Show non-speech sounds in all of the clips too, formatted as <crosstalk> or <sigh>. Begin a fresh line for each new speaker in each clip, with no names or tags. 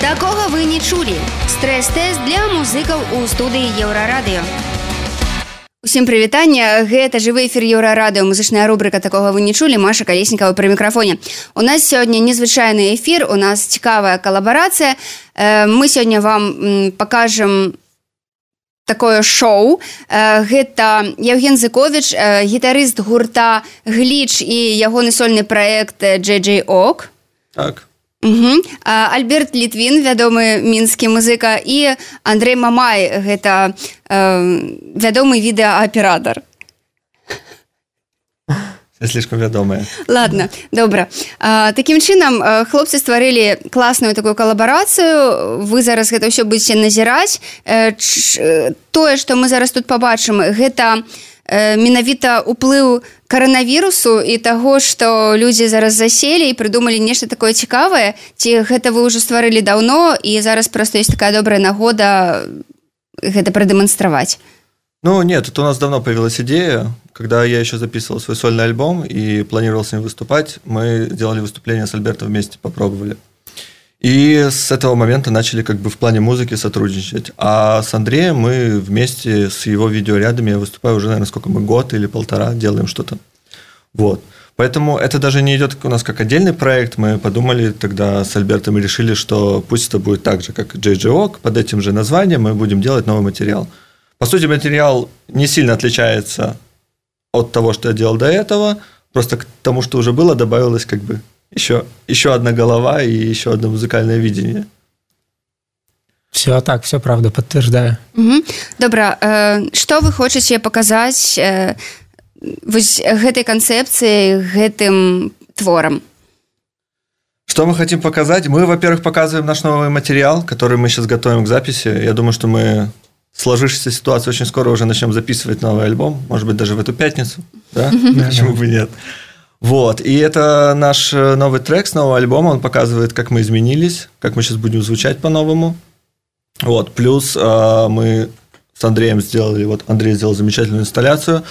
Такога вы не чулі. Стрэс-тэст для музыкаў у студыі Еўрарадыё. Усім прывітання гэта жывы эфір еўрарадыо музычная рубрика такога вы не чулі Маша калеснікава пры мікрафоне у нас сёння незвычайны эфір у нас цікавая калабарацыя э, мы сёння вам покажем такое шоу э, гэта Евген зыкович э, гітарыст гурта гліч і ягоны сольны праект джей ок
так
Угу. Альберт Літвін вядомы мінскі музыка і Андрей Мамай гэта э, вядомы відэааператор
слишком вядомыя
ладно добра а, таким чынам хлопцы стварылі класную такую калабарацыю вы зараз гэта ўсё будете назіраць. Тое што мы зараз тут побачым гэта менавіта уплыў каранавірусу і таго што людзі зараз заселі і прыдумалі нешта такое цікавае ці гэта вы ўжо стварылі даўно і зараз просто есть такая добрая нагода гэта прадэманстраваць
Ну нет, тут у нас давно появилась идея. Когда я еще записывал свой сольный альбом и планировал с ним выступать, мы сделали выступление с Альбертом вместе, попробовали. И с этого момента начали как бы в плане музыки сотрудничать. А с Андреем мы вместе с его видеорядами, я выступаю уже, наверное, сколько мы, год или полтора делаем что-то. Вот. Поэтому это даже не идет у нас как отдельный проект. Мы подумали тогда с Альбертом и решили, что пусть это будет так же, как JJ под этим же названием мы будем делать новый материал. По сути, материал не сильно отличается от того, что я делал до этого, просто к тому, что уже было, добавилось как бы еще, еще одна голова и еще одно музыкальное видение.
Все так, все правда, подтверждаю.
Угу. Добра, э, что вы хотите показать э, вось гэтай канцэпцыі гэтым творам?
Что мы хотим показать? Мы, во-первых, показываем наш новый материал, который мы сейчас готовим к записи. Я думаю, что мы сложившейся ситуации очень скоро уже начнем записывать новый альбом, может быть, даже в эту пятницу, да? Почему бы нет? Вот, и это наш э, новый трек с нового альбома, он показывает, как мы изменились, как мы сейчас будем звучать по-новому. Вот, плюс э, мы с Андреем сделали, вот Андрей сделал замечательную инсталляцию,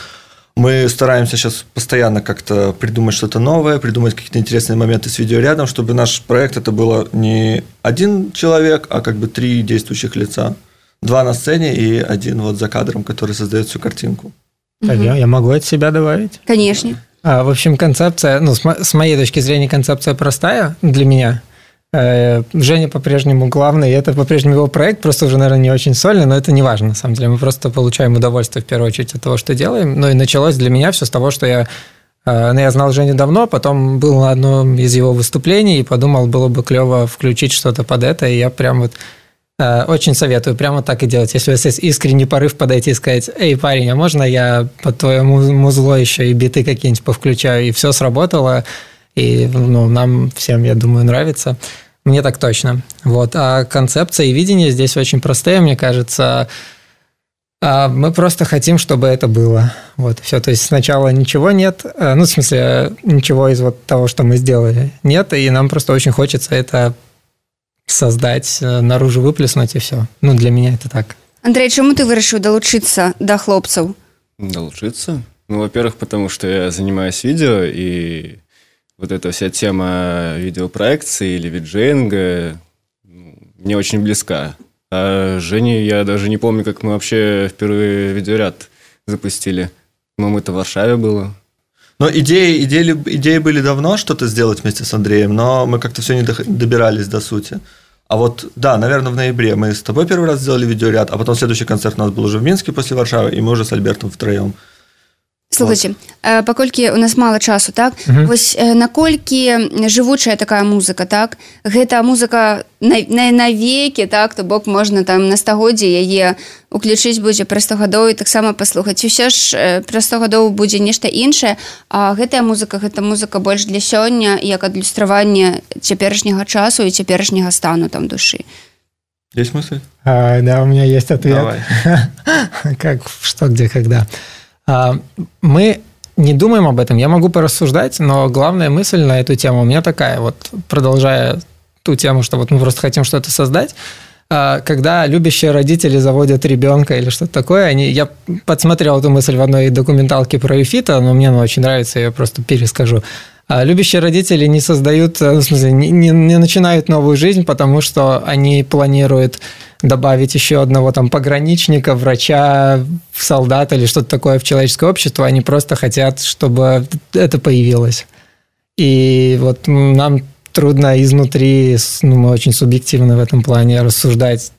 мы стараемся сейчас постоянно как-то придумать что-то новое, придумать какие-то интересные моменты с видеорядом, чтобы наш проект это было не один человек, а как бы три действующих лица два на сцене и один вот за кадром, который создает всю картинку.
Так, угу. я, я могу от себя добавить?
Конечно.
А, в общем, концепция, ну, с, моей точки зрения, концепция простая для меня. Э, Женя по-прежнему главный, и это по-прежнему его проект, просто уже, наверное, не очень сольный, но это не важно, на самом деле. Мы просто получаем удовольствие, в первую очередь, от того, что делаем. Ну, и началось для меня все с того, что я э, ну, я знал Женю давно, потом был на одном из его выступлений и подумал, было бы клево включить что-то под это, и я прям вот очень советую прямо так и делать. Если у вас есть искренний порыв подойти и сказать, эй, парень, а можно я под твое музло еще и биты какие-нибудь повключаю, и все сработало, и ну, нам всем, я думаю, нравится. Мне так точно. Вот. А концепция и видение здесь очень простые, мне кажется. А мы просто хотим, чтобы это было. Вот, все. То есть сначала ничего нет, э, ну, в смысле, ничего из вот того, что мы сделали, нет, и нам просто очень хочется это создать, э, наружу выплеснуть и все. Ну, для меня это так.
Андрей, чему ты вырашыў долучиться до хлопцаў?
Долучиться? Ну, во-первых, потому что я занимаюсь видео, и вот эта вся тема видеопроекции или виджейнга ну, мне очень близка. А Жене я даже не помню, как мы вообще впервые видеоряд запустили. По-моему, это в Варшаве было.
Но идеи, идеи, идеи были давно что-то сделать вместе с Андреем, но мы как-то все не добирались до сути. А вот, да, наверное, в ноябре мы с тобой первый раз сделали видеоряд, а потом следующий концерт у нас был уже в Минске после Варшавы, и мы уже с Альбертом втроем.
Слухайте, вот. паколькі у нас мало часу так? Угу. вось наколькі жывучая такая музыка так? Гэта музыка на, на, навекі так? То бок можна там на стагоддзе яе уключыць будзе пра 100 гадоў і таксама паслухаць. Усе ж пра 100 гадоў будзе нешта іншае А гэтая музыка гэта музыка больш для сёння як адлюстраванне цяперашняга часу і цяперашняга стану там душы.
Есть мысль?
А, да у меня есть ответ. <laughs> Как что где когда. а, мы не думаем об этом. Я могу порассуждать, но главная мысль на эту тему у меня такая, вот продолжая ту тему, что вот мы просто хотим что-то создать, а, когда любящие родители заводят ребенка или что-то такое, они, я подсмотрел эту мысль в одной документалке про Юфита, но мне она очень нравится, я просто перескажу. А любящие родители не создают, э, в смысле, не, не, не начинают новую жизнь, потому что они планируют добавить еще одного там пограничника, врача, солдата или что-то такое в человеческое общество. Они просто хотят, чтобы это появилось. И вот нам трудно изнутри, ну, мы очень субъективны в этом плане, рассуждать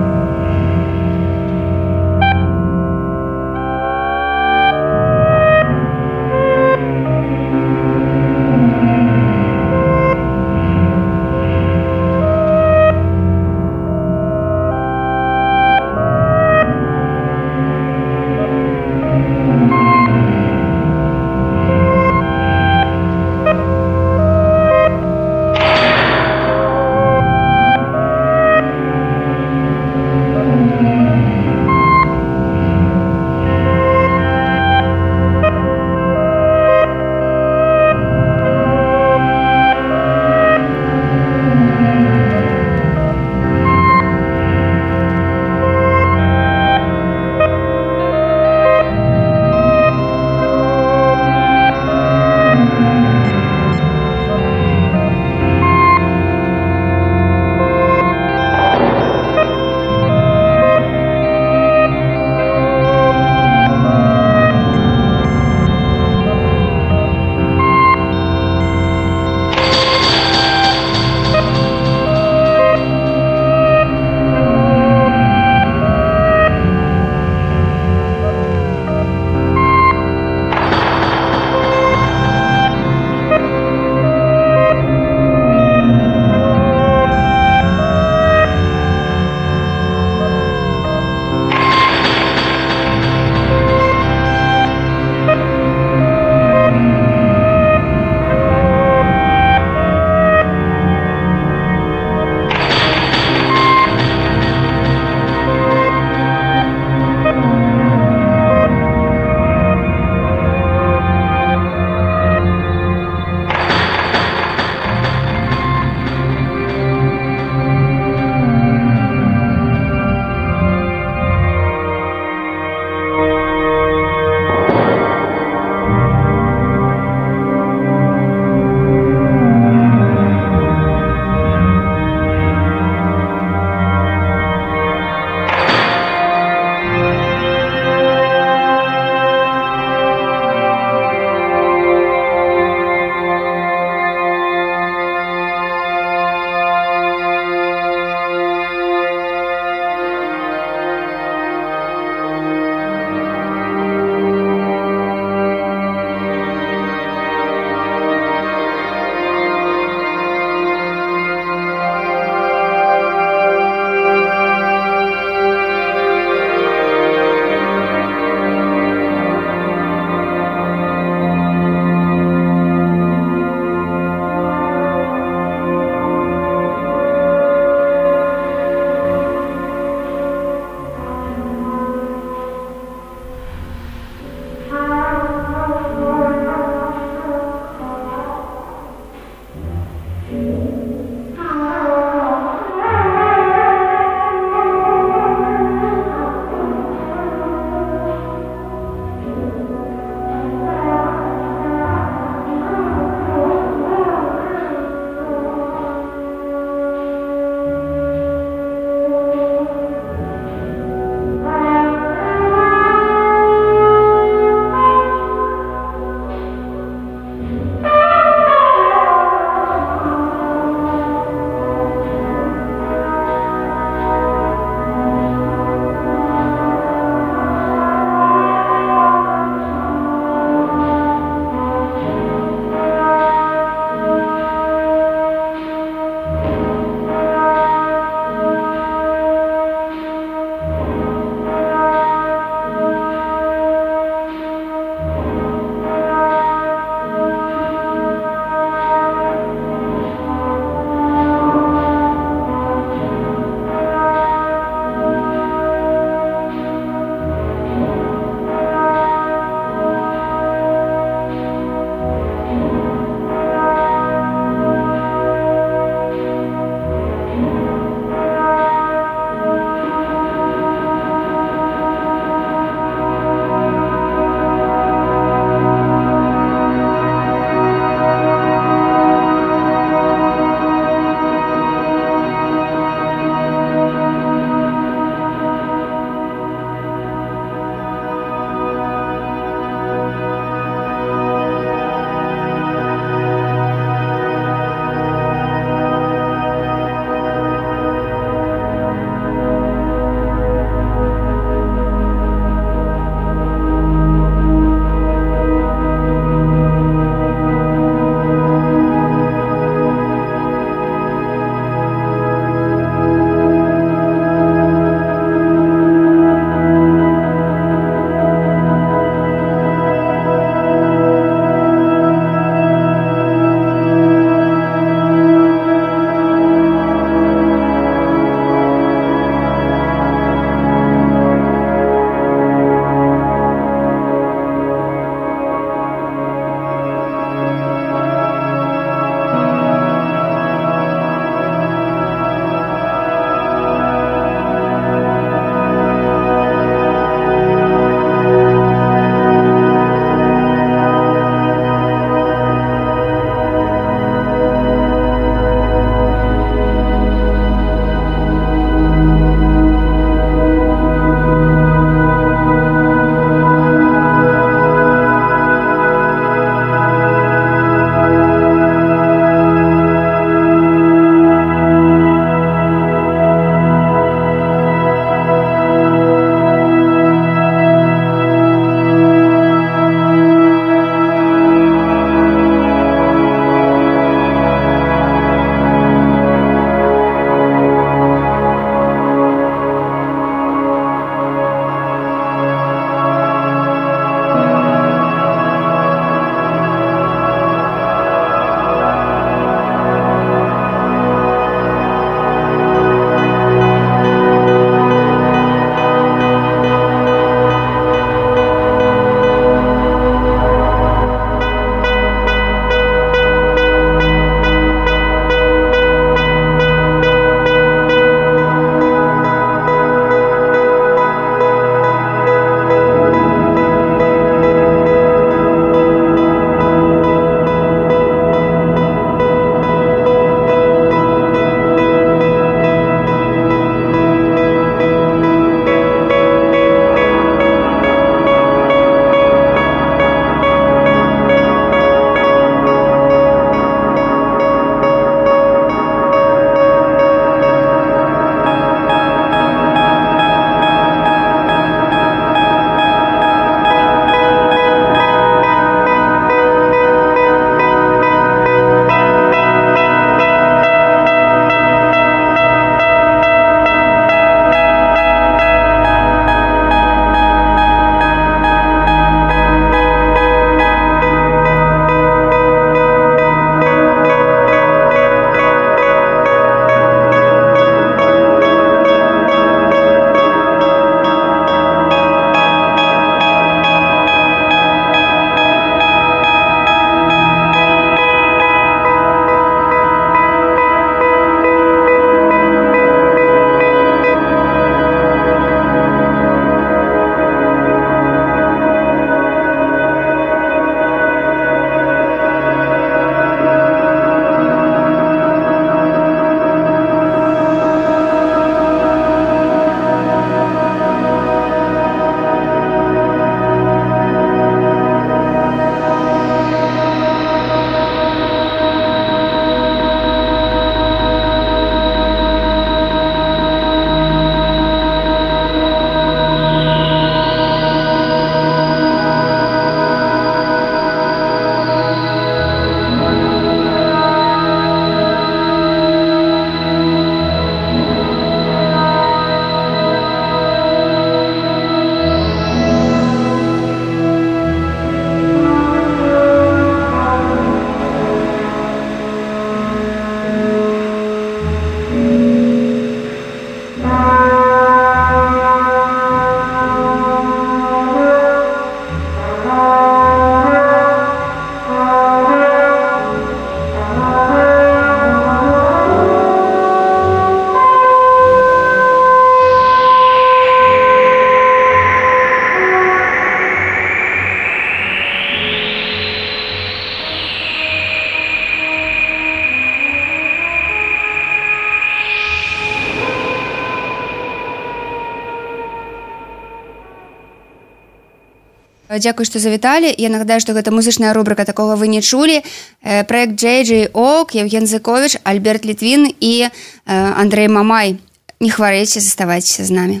Дзякуй што завіталі я нагадаю што гэта музычная рубрыка такога вы не чулі проект JJ ок Евген Зыкович Альберт літвін і Андрей Мамай не хварэйце заставайцеся з намі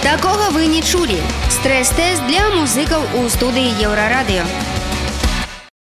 Такога вы не чулі стрэс-тэст для музыкаў у студыі еўрарадыё